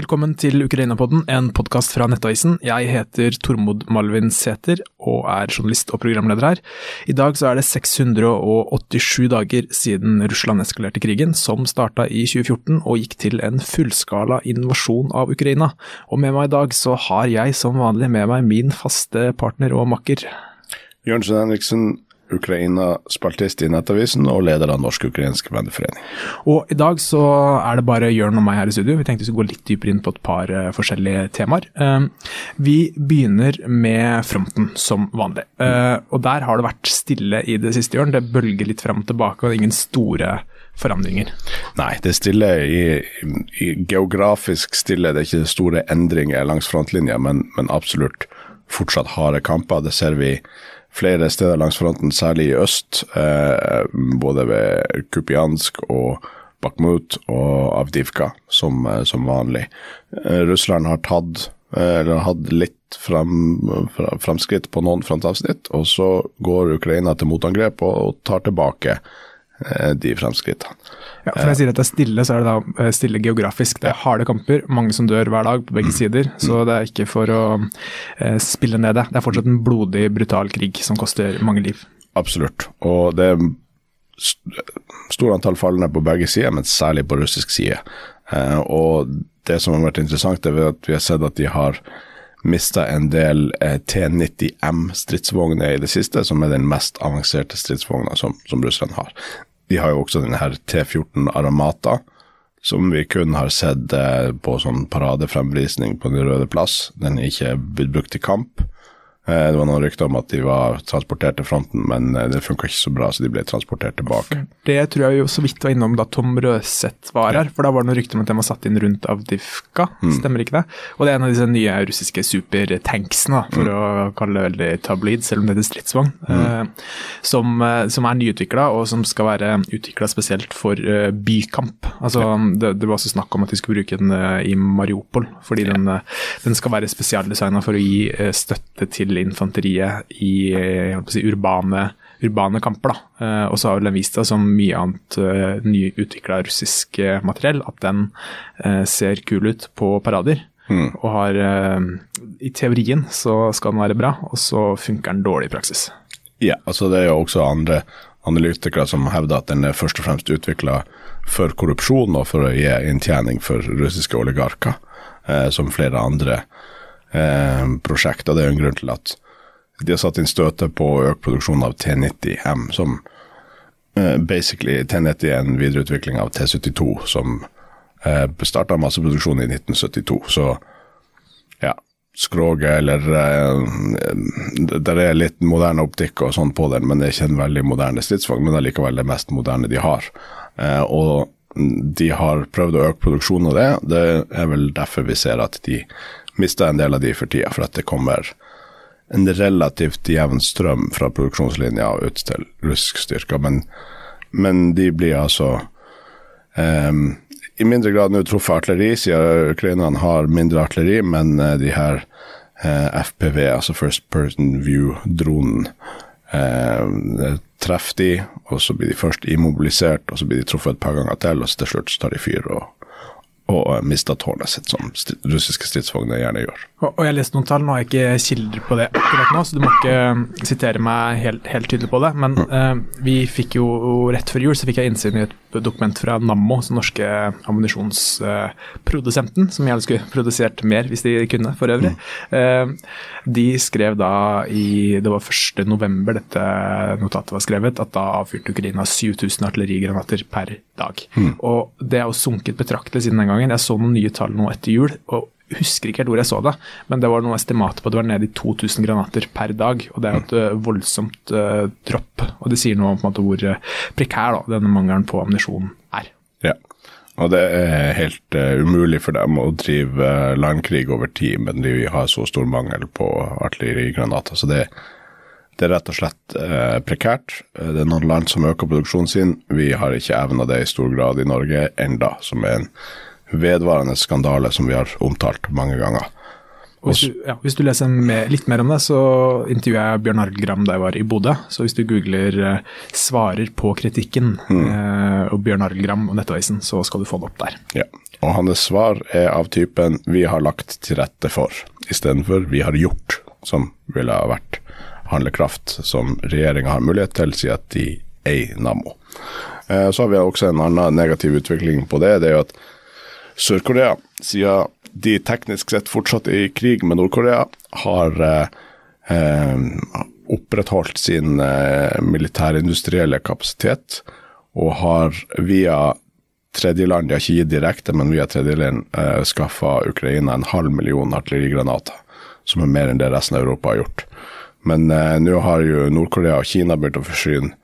Velkommen til Ukraina-podden, en podkast fra Nettavisen. Jeg heter Tormod Malvin Sæther og er journalist og programleder her. I dag så er det 687 dager siden Russland eskalerte krigen, som starta i 2014 og gikk til en fullskala invasjon av Ukraina. Og med meg i dag så har jeg som vanlig med meg min faste partner og makker. Jørnsen Henriksen, Ukraina-spaltist i Nettavisen og leder av Norsk-ukrainsk venneforening. Og i dag så er det bare Jørn og meg her i studio. Vi tenkte vi skulle gå litt dypere inn på et par uh, forskjellige temaer. Uh, vi begynner med fronten, som vanlig. Uh, og der har det vært stille i det siste, Jørn. Det bølger litt fram og tilbake, og ingen store forandringer? Nei, det er stille i, i, geografisk stille. Det er ikke store endringer langs frontlinja, men, men absolutt fortsatt harde kamper. Det ser vi flere steder langs fronten, særlig i øst. Eh, både ved Kupiansk og Bakhmut og Avdivka, som, eh, som vanlig. Eh, Russland har tatt eller hatt litt frem, framskritt på noen frontavsnitt, og så går Ukraina til motangrep og tar tilbake de fremskrittene. Ja, for jeg sier at det er stille, så er det da eh, stille geografisk. Det er harde kamper, mange som dør hver dag på begge mm. sider. Så det er ikke for å eh, spille ned det. Det er fortsatt en blodig, brutal krig som koster mange liv. Absolutt. Og det er stort antall falne på begge sider, men særlig på russisk side. og det som har vært interessant, er at vi har sett at de har mista en del T90M stridsvogner i det siste, som er den mest avanserte stridsvogna som, som Russland har. De har jo også denne her T14 Aramata, som vi kun har sett eh, på sånn paradefremvisning på Den røde plass. Den er ikke blitt brukt i kamp. Eh, det var noen rykter om at de var transportert til fronten, men eh, det funka ikke så bra, så de ble transportert tilbake. Det tror jeg jo så vidt var innom da Tom Røseth var her, for da var det noen rykter om at de var satt inn rundt Avdivka, mm. stemmer ikke det? Og det er en av disse nye russiske supertanksene, for mm. å kalle det veldig tabloid, selv om det heter stridsvogn, mm. eh, som, som, er nyutvikla, og som skal være utvikla spesielt for bykamp. Altså, ja. det, det, var også snakk om at de skulle bruke den i Mariupol, fordi ja. den, den, skal være spesialdesigna for å gi støtte til infanteriet i si, urbane, urbane, kamper. Da. og så har den vist seg som mye annet uh, nyutvikla russisk uh, materiell, at den ser kul ut på parader. Mm. Og har I teorien så skal den være bra, og så funker den dårlig i praksis. Ja, altså det er jo også andre analytikere som hevder at den er først og fremst utvikla for korrupsjon og for å gi inntjening for russiske oligarker, som flere andre eh, prosjekt. Og det er jo en grunn til at de har satt inn støtet på økt produksjon av T90M, som eh, basically T90 er en videreutvikling av T72, som eh, starta masseproduksjon i 1972. Så ja, skroget eller eh, Der er litt moderne optikk og sånn på den, men det er ikke en veldig moderne stridsvogn, men det er likevel det mest moderne de har. Eh, og de har prøvd å øke produksjonen av det. Det er vel derfor vi ser at de mista en del av de for tida, for at det kommer en relativt jevn strøm fra produksjonslinja ut til russisk styrker. Men, men de blir altså um, i mindre grad nå truffet artilleri, siden ukrainerne har mindre artilleri, men uh, de her uh, eh, FPV, altså First Person View-dronen, uh, treffer de, og så blir de først immobilisert, og så blir de truffet et par ganger til, og så til slutt tar de fyr og og mista tårnet sitt, som russiske stridsvogner gjerne gjør. Og, og jeg leste noen tall, nå har jeg ikke kilder på det akkurat nå, så du må ikke um, sitere meg helt, helt tydelig på det. Men mm. uh, vi fikk jo rett før jul så fikk jeg innsyn i et dokument fra Nammo, som norske ammunisjonsprodusenten, uh, som gjerne skulle produsert mer hvis de kunne, for øvrig. Mm. Uh, de skrev da i Det var 1. november dette notatet var skrevet, at da avfyrte Ukraina 7000 artillerigranater per dag. Mm. Og det er jo sunket betraktelig siden den gangen. Jeg så noen nye tall nå etter jul. og husker ikke helt hvor jeg så det, men det var noen estimater på at det var nede i 2000 granater per dag. og Det er et uh, voldsomt uh, dropp. og Det sier noe om måte hvor uh, prekær da, denne mangelen på ammunisjon er. Ja, og det er helt uh, umulig for dem å drive landkrig over tid, men de har så stor mangel på artillerigranater. så det, det er rett og slett prekært. Det er noen land som øker produksjonen sin. Vi har ikke evna det i stor grad i Norge enda, som er en vedvarende skandale som vi har omtalt mange ganger. Hvis, du, ja, hvis du leser med, litt mer om det, så intervjuet jeg Bjørn Arild Gram da jeg var i Bodø. Så hvis du googler eh, 'svarer på kritikken' eh, og Bjørn Arild Gram og Nettavisen, så skal du få det opp der. Ja. Og hans svar er av typen 'vi har lagt til rette for', istedenfor 'vi har gjort', som ville ha vært handlekraft som regjeringa har mulighet til, siden de eier Nammo. Eh, Så har vi også en annen negativ utvikling på det. Det er jo at Sør-Korea, siden de teknisk sett fortsatt er i krig med Nord-Korea, har eh, eh, opprettholdt sin eh, militærindustrielle kapasitet, og har via tredjeland, de har ikke gitt direkte, men via tredjeland eh, skaffa Ukraina en halv million artillerigranater, som er mer enn det resten av Europa har gjort. Men eh, nå har jo Nord-Korea og Kina begynt å forsyne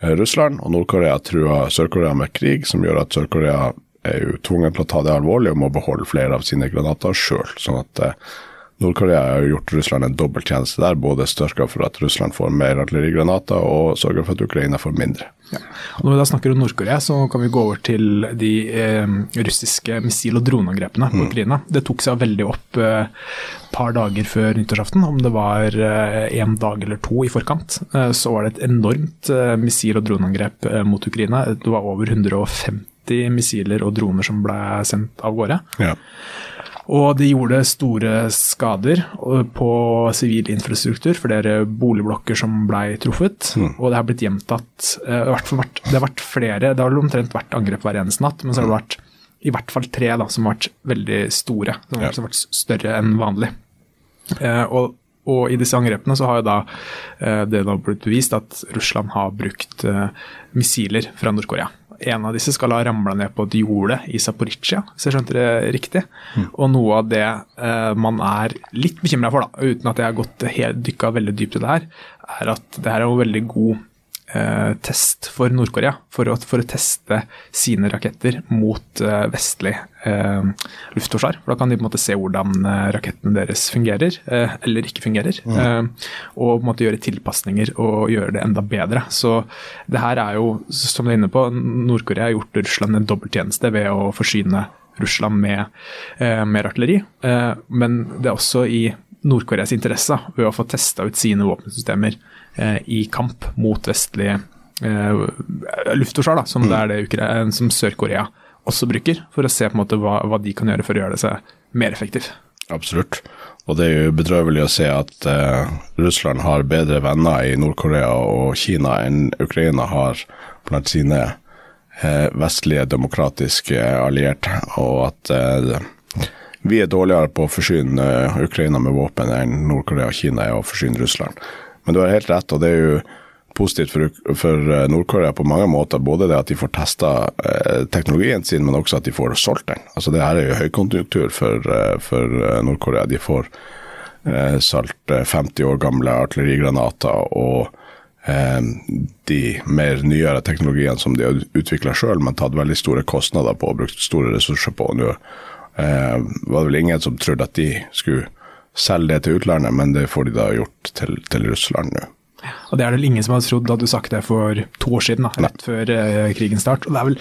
eh, Russland, og Nord-Korea truer Sør-Korea med krig, som gjør at Sør-Korea er jo tvunget til å ta det alvorlig og må beholde flere av sine granater sjøl. Sånn at eh, Nord-Korea har jo gjort Russland en dobbelttjeneste der, både størka for at Russland får mer artillerigranater, og sørger for at Ukraina får mindre. Ja. Når vi da snakker om Nord-Korea, så kan vi gå over til de eh, russiske missil- og droneangrepene på Ukraina. Det tok seg veldig opp et eh, par dager før nyttårsaften, om det var én dag eller to i forkant. Eh, så var det et enormt eh, missil- og droneangrep eh, mot Ukraina. Det var over 150 missiler og droner som ble sendt av gårde. Ja. Og de gjorde store skader på sivil infrastruktur, flere boligblokker som ble truffet. Og det har blitt gjentatt eh, i vært, Det har vært flere, det har omtrent vært angrep hver eneste natt, men så har det vært i hvert fall tre da, som har vært veldig store. Som har Ja. vært større enn vanlig. Eh, og, og i disse angrepene så har jo da eh, det da blitt bevist at Russland har brukt eh, missiler fra Nord-Korea. En av disse skal ha ramla ned på et jorde i Zaporizjzja, hvis jeg skjønte det riktig. Og noe av det eh, man er litt bekymra for, da, uten at jeg har gått helt, dykka veldig dypt i det her, er at det her er en veldig god eh, test for Nord-Korea for, for å teste sine raketter mot eh, vestlig eh, luftforsvar. For da kan de på en måte se hvordan raketten rakettene deres fungerer, eh, eller ikke fungerer. Eh, og på en måte gjøre tilpasninger og gjøre det enda bedre. Så det her er jo, som du er inne på, Nord-Korea har gjort Russland en dobbelttjeneste ved å forsyne Russland med eh, mer artilleri. Eh, men det er også i Nord-Koreas interesse ved å få testa ut sine våpensystemer eh, i kamp mot vestlig eh, luftforsvar, som, det det som Sør-Korea også bruker, for å se på en måte hva, hva de kan gjøre for å gjøre det seg mer effektivt. Absolutt. Og det er jo bedrøvelig å se at eh, Russland har bedre venner i Nord-Korea og Kina enn Ukraina har blant sine eh, vestlige demokratiske allierte, og at eh, vi er dårligere på å forsyne eh, Ukraina med våpen enn Nord-Korea og Kina er å forsyne Russland. Men du har helt rett, og det er jo positivt for, for eh, Nord-Korea på mange måter. Både det at de får testa eh, teknologien sin, men også at de får solgt den. Altså Det her er jo høykonjunktur for, eh, for eh, Nord-Korea. De får eh, solgt eh, 50 år gamle artillerigranater og eh, de mer nyere teknologiene som de har utvikla sjøl, men tatt veldig store kostnader på og brukt store ressurser på. Nå eh, var det vel ingen som trodde at de skulle selge det til utlandet, men det får de da gjort til, til Russland nå. Og det er det vel ingen som hadde trodd da du sagt det for to år siden, da, rett før uh, krigens start. Og det er vel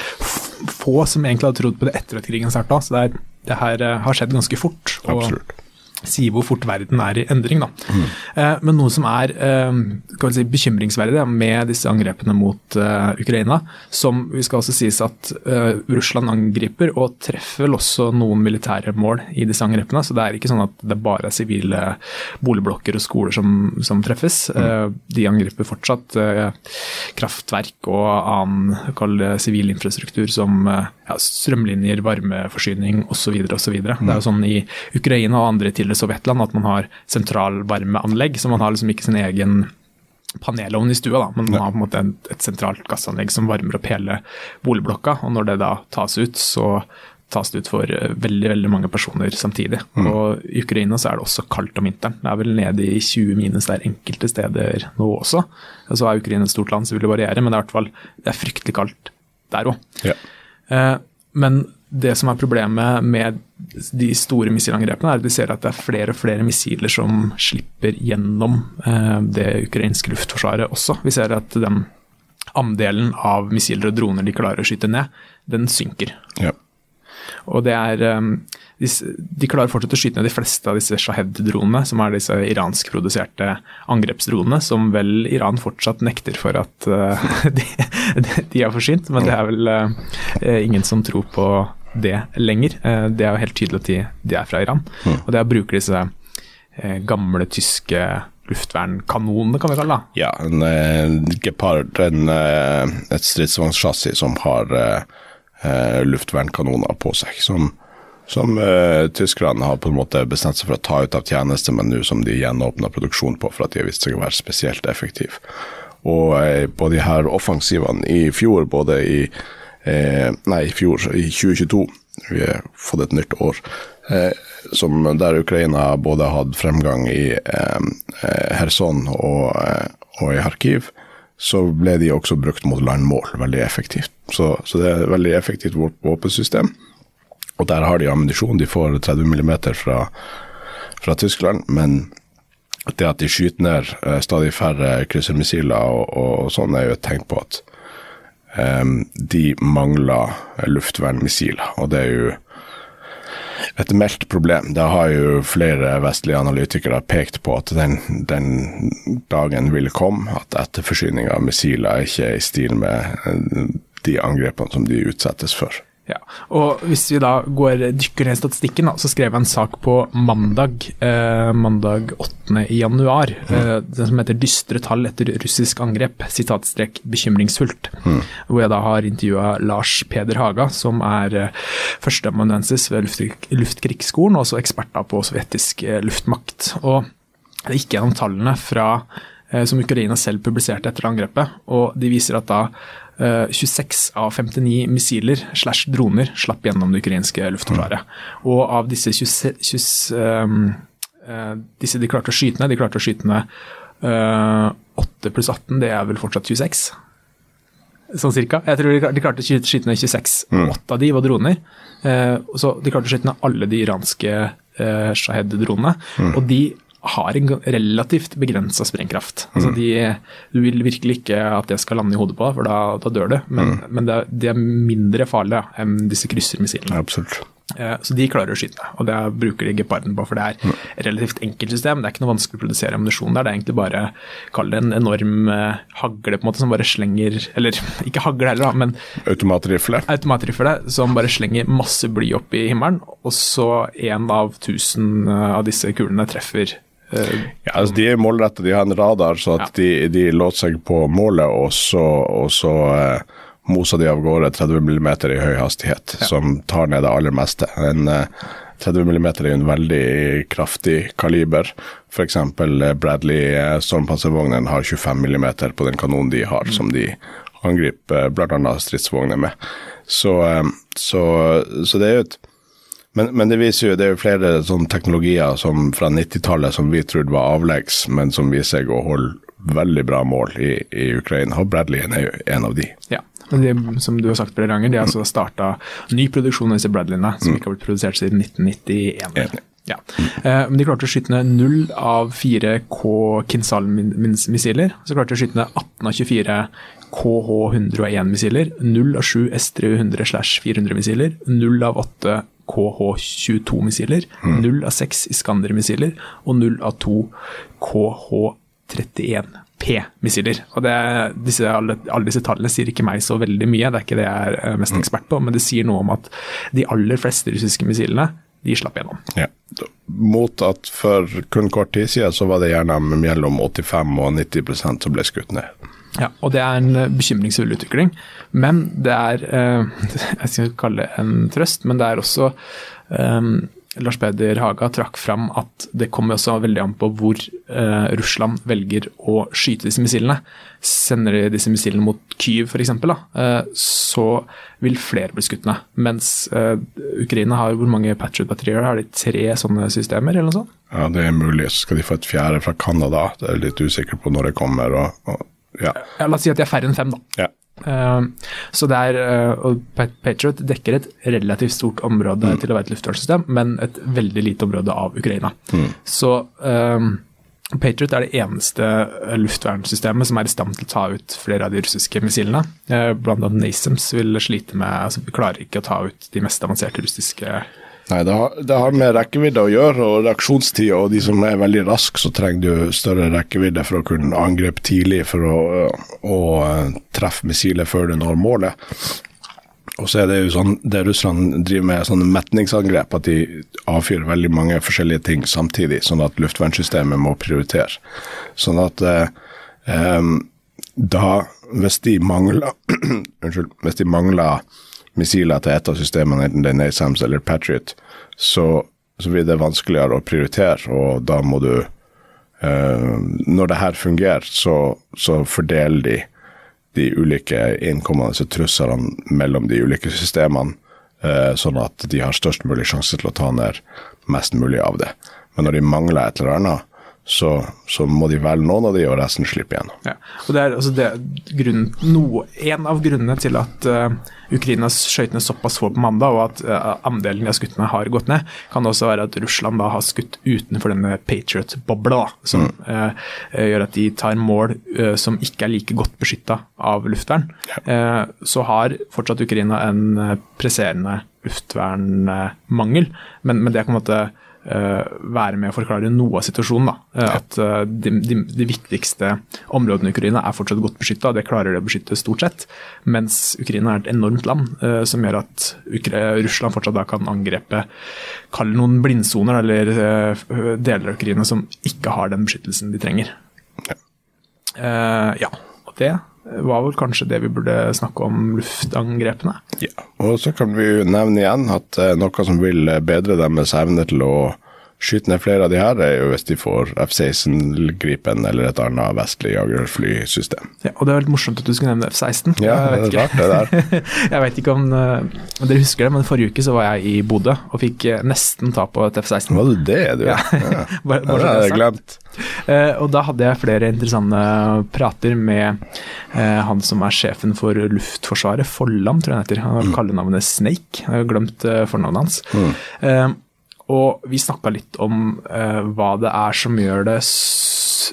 få som egentlig hadde trodd på det etter at krigen starta, så det, er, det her uh, har skjedd ganske fort. Og Absolutt. Sier hvor fort verden er i endring, da. Eh, men noe som er eh, si, bekymringsverdig med disse angrepene mot eh, Ukraina, som vi skal også sies at eh, Russland angriper og treffer vel også noen militære mål i disse angrepene. Så det er ikke sånn at det bare er sivile boligblokker og skoler som, som treffes. Eh, de angriper fortsatt eh, kraftverk og annen sivil infrastruktur som eh, ja, strømlinjer, varmeforsyning osv. osv. Det er jo sånn i Ukraina og andre tidligere Sovjetland at man har sentralvarmeanlegg, så man har liksom ikke sin egen panelovn i stua, da, men man har på en måte et, et sentralt gassanlegg som varmer opp hele boligblokka. og Når det da tas ut, så tas det ut for eh, veldig veldig mange personer samtidig. Og I Ukraina så er det også kaldt om vinteren. Det er vel nede i 20 minus der enkelte steder nå også. Og Så er Ukraina et stort land, så vil det variere, men det er i hvert fall det er fryktelig kaldt der òg. Ja. Eh, men det som er problemet med de store missilangrepene, er at vi ser at det er flere og flere missiler som slipper gjennom eh, det ukrainske luftforsvaret også. Vi ser at den andelen av missiler og droner de klarer å skyte ned, den synker. Ja. Og det er um, de, de, klarer fortsatt å skyte ned de fleste av disse Shahed-dronene, som er disse iranskproduserte angrepsdronene, som vel Iran fortsatt nekter for at uh, de, de, er forsynt. Men det er vel uh, ingen som tror på det lenger. Uh, det er jo helt tydelig at de, de er fra Iran. Mm. Og det er å bruke disse gamle tyske luftvernkanonene, kan vi kalle det. Ja, en uh, Gepard, en, et stridsvognsjassi som har uh, luftvernkanoner på seg. Som, som tyskerne har på en måte bestemt seg for å ta ut av tjeneste, men nå som de gjenåpner produksjon på for at de har vist seg å være spesielt effektive. Og på de her offensivene i fjor, både i Nei, i fjor, i 2022, vi har fått et nytt år som der Ukraina både hadde fremgang i eh, eh Kherson og, eh, og, i Kharkiv, så ble de også brukt mot landmål veldig effektivt. Så, så det er et veldig effektivt våpensystem. Og der har de ammunisjon. De får 30 mm fra, fra Tyskland, men det at de skyter ned eh, stadig færre kryssermissiler og, og, sånn, er jo et tegn på at um, de mangler luftvernmissiler. Og det er jo et meldt problem. Det har jo flere vestlige analytikere pekt på at den, den dagen vil komme, at etterforsyning av missiler ikke er i stil med de angrepene som de utsettes for. Ja, og Hvis vi da går dykker ned i statistikken, da, så skrev jeg en sak på mandag, eh, mandag 8. januar, mm. eh, den som heter 'Dystre tall etter russisk angrep', sitatstrek 'bekymringsfullt'. Mm. Hvor jeg da har intervjua Lars Peder Haga, som er eh, førsteamanuensis ved luft, Luftkrigsskolen, og også ekspert på sovjetisk eh, luftmakt. Og det gikk gjennom tallene fra, eh, som Ukraina selv publiserte etter angrepet, og de viser at da 26 eh, av 59 missiler slash droner slapp gjennom det ukrainske luftforsvaret. Og av disse 20, 20 um, uh, disse de klarte å skyte ned, de klarte å skyte ned uh, 8 pluss 18, det er vel fortsatt 26? Sånn cirka. Jeg tror de klarte å skyte ned 26. Mm. Åtte av de var droner. Så de klarte å skyte ned alle de iranske Shahed-dronene. Mm. Og de har en relativt begrensa sprengkraft. Altså mm. de, du vil virkelig ikke at det skal lande i hodet på for da, da dør du. Men, mm. men det, det, er mindre farlig enn disse kryssermissilene. Absolutt. Eh, så de klarer å skyte, og det bruker de geparden på. For det er mm. et relativt enkelt system. Det er ikke noe vanskelig å produsere ammunisjon der. Det er egentlig bare kall det en enorm uh, hagle på en måte som bare slenger Eller ikke hagle heller, da, men Automatrifle. Automatrifle som bare slenger masse bly opp i himmelen, og så én av tusen uh, av disse kulene treffer ja, altså De er målretta, de har en radar så at ja. de, de låter seg på målet, og så, og så eh, moser de av gårde 30 mm i høy hastighet, ja. som tar ned det aller meste. En eh, 30 mm er en veldig kraftig kaliber. F.eks. Eh, Bradley eh, stormpanservognen har 25 mm på den kanonen de har, mm. som de angriper bl.a. stridsvogner med. Så, eh, så, så det er jo et men, men, det viser jo, det er jo flere sånne teknologier som fra 90-tallet som vi trodde var avleggs, men som viser seg å holde veldig bra mål i, i Ukraina. Og Bradley er jo en av de. Ja, men det, som du har sagt flere ganger, de har altså starta ny produksjon av disse Bradleyene, som ikke har blitt produsert siden 1991. Ja. Eh, men de klarte å skyte ned null av fire K Kinsal-missiler. Så klarte de å skyte ned 18 av 24 KH-101-missiler, null av sju S-300-400-missiler, null av åtte KH-22-missiler, mm. null av seks Iskander-missiler og null av to KH-31P-missiler. Og det, disse, alle, alle, disse tallene sier ikke meg så veldig mye, det er ikke det jeg er mest mm. ekspert på, men det sier noe om at de aller fleste russiske missilene de slapp gjennom. Ja. Mot at for kun kort tid siden så var det gjerne mellom 85 og 90% som ble skutt ned. Ja, og det er en eh, bekymringsfull utvikling. Men det er eh, Jeg skal kalle det en trøst, men det er også um, Lars Peder Haga trakk fram at det kommer også veldig an på hvor eh, Russland velger å skyte disse missilene. Sender de disse missilene mot Kyiv f.eks., eh, så vil flere bli skutt ned. Mens eh, Ukraina har hvor mange Patriot-batterier? Har de tre sånne systemer, eller noe sånt? Ja, det er mulig. Så skal de få et fjerde fra Canada. Det er litt usikker på når det kommer. og, og ja. La oss si at de er færre enn fem, da. Ja. Uh, så det er, uh, og Patriot dekker et relativt stort område mm. til å være et luftvernsystem, men et veldig lite område av Ukraina. Mm. Så uh, Patriot er det eneste luftvernsystemet som er i stand til å ta ut flere av de russiske missilene. Eh, blant annet NASAMS vil slite med altså Vi klarer ikke å ta ut de mest avanserte russiske Nei, det har, det har, med rekkevidde å gjøre, og reaksjonstid. Og de som er veldig raske, så trenger du større rekkevidde for å kunne angripe tidlig for å, å treffe missilet før det når målet. Og så er det jo sånn, det russerne driver med sånne metningsangrep, at de avfyrer veldig mange forskjellige ting samtidig, sånn at luftvernsystemet må prioritere. Sånn at eh, eh, da, hvis de mangler Unnskyld. Hvis de mangler missiler til et av systemene, enten det er NASAMS eller Patriot, så, så, blir det vanskeligere å prioritere, og da må du eh, Når det her fungerer, så, så fordeler de de ulike innkommende truslene mellom de ulike systemene, eh, sånn at de har størst mulig sjanse til å ta ned mest mulig av det. Men når de mangler et eller annet, så, så, må de velge noen av de, og resten slipper igjen. Ja, og det er altså det, grunnen, noe, En av grunnene til at uh, Ukraina skøyt ned såpass få på mandag, og at uh, andelen de har skutt ned har gått ned, kan også være at Russland da har skutt utenfor denne Patriot-bobla, som mm. uh, gjør at de tar mål som ikke er like godt beskytta av luftvern. Ja. så har fortsatt Ukraina en presserende luftvernmangel, men, men det er på en måte være med å forklare noe av situasjonen. Uh, at uh, de, de, de, viktigste områdene i Ukraina er fortsatt godt beskytta, det klarer de å beskytte stort sett. Mens Ukraina er et enormt land, som gjør at Russland fortsatt da kan angrepe Kall noen blindsoner eller deler av Ukraina som ikke har den beskyttelsen de trenger. ja, og det var vel kanskje det vi burde snakke om luftangrepene. Ja, og så kan vi nevne igjen at noe som vil bedre deres evne til å skyte ned flere av de her, er jo hvis de får F-16 Gripen eller et annet vestlig jagerflysystem. Ja, og det er veldig morsomt at du skulle nevne F-16. Ja, det er rart det der. jeg vet ikke om, uh, dere husker det, men forrige uke så var jeg i Bodø og fikk uh, nesten ta på et F-16. Var du det, du? Ja. ja. bare, bare det har jeg glemt. Uh, og da hadde jeg flere interessante prater med han som er sjefen for Luftforsvaret, Folland tror jeg han heter. Han har mm. kallenavnet Snake, jeg har glemt fornavnet hans. Mm. Og vi snakka litt om uh, hva det er som gjør det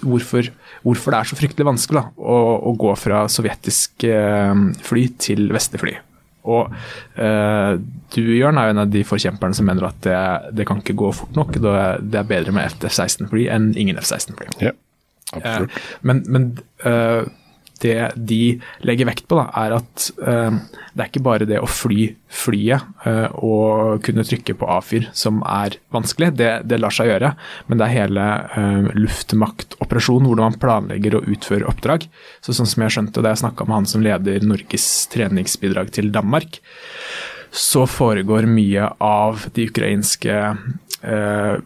hvorfor, hvorfor, det er så fryktelig vanskelig da, å, å, gå fra sovjetisk uh, fly til vestlig fly. Og uh, du Jørn, er jo en av de forkjemperne som mener at det, det kan ikke gå fort nok. Det er bedre med F-16-fly enn ingen F-16-fly. Ja, absolutt. men, men det de legger vekt på, da, er at eh, det er ikke bare det å fly flyet eh, og kunne trykke på A-fyr som er vanskelig, det, det, lar seg gjøre. Men det er hele eh, luftmaktoperasjonen, hvordan man planlegger å utføre oppdrag. Så sånn som jeg skjønte da jeg snakka med han som leder Norges treningsbidrag til Danmark, så foregår mye av de ukrainske uh,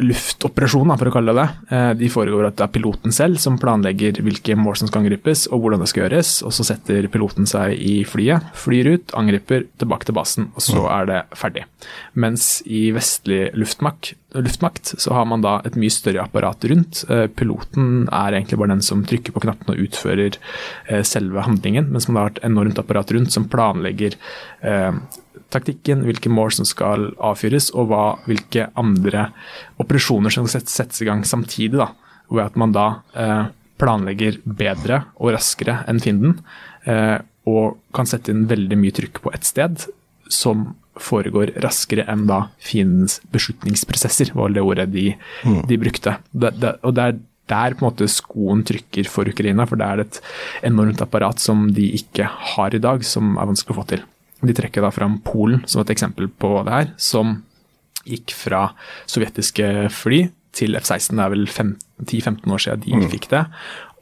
luftoperasjon, for å kalle det det. Eh, de foregår at det er piloten selv som planlegger hvilke mål som skal angripes og hvordan det skal gjøres. og Så setter piloten seg i flyet, flyr ut, angriper, tilbake til basen, og så er det ferdig. Mens i vestlig luftmakt, luftmakt så har man da et mye større apparat rundt. Eh, piloten er egentlig bare den som trykker på knappene og utfører eh, selve handlingen, mens man har et enormt apparat rundt som planlegger taktikken, hvilke mål som skal avfyres, og hva, hvilke andre operasjoner som skal settes i gang samtidig. da, Ved at man da eh, planlegger bedre og raskere enn fienden, eh, og kan sette inn veldig mye trykk på ett sted, som foregår raskere enn da fiendens beslutningsprosesser, var det ordet de, mm. de brukte. Det, det, og det er der på en måte skoen trykker for Ukraina, for det er et enormt apparat som de ikke har i dag, som er vanskelig å få til. De trekker da fram Polen som et eksempel på det her, som gikk fra sovjetiske fly til F-16. Det er vel 10-15 år siden de mm. fikk det.